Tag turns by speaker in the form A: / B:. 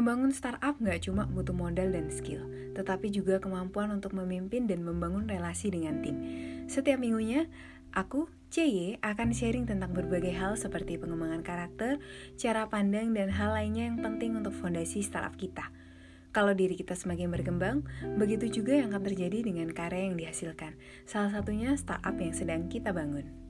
A: Membangun startup nggak cuma butuh modal dan skill, tetapi juga kemampuan untuk memimpin dan membangun relasi dengan tim. Setiap minggunya, aku, CY, akan sharing tentang berbagai hal seperti pengembangan karakter, cara pandang, dan hal lainnya yang penting untuk fondasi startup kita. Kalau diri kita semakin berkembang, begitu juga yang akan terjadi dengan karya yang dihasilkan. Salah satunya startup yang sedang kita bangun.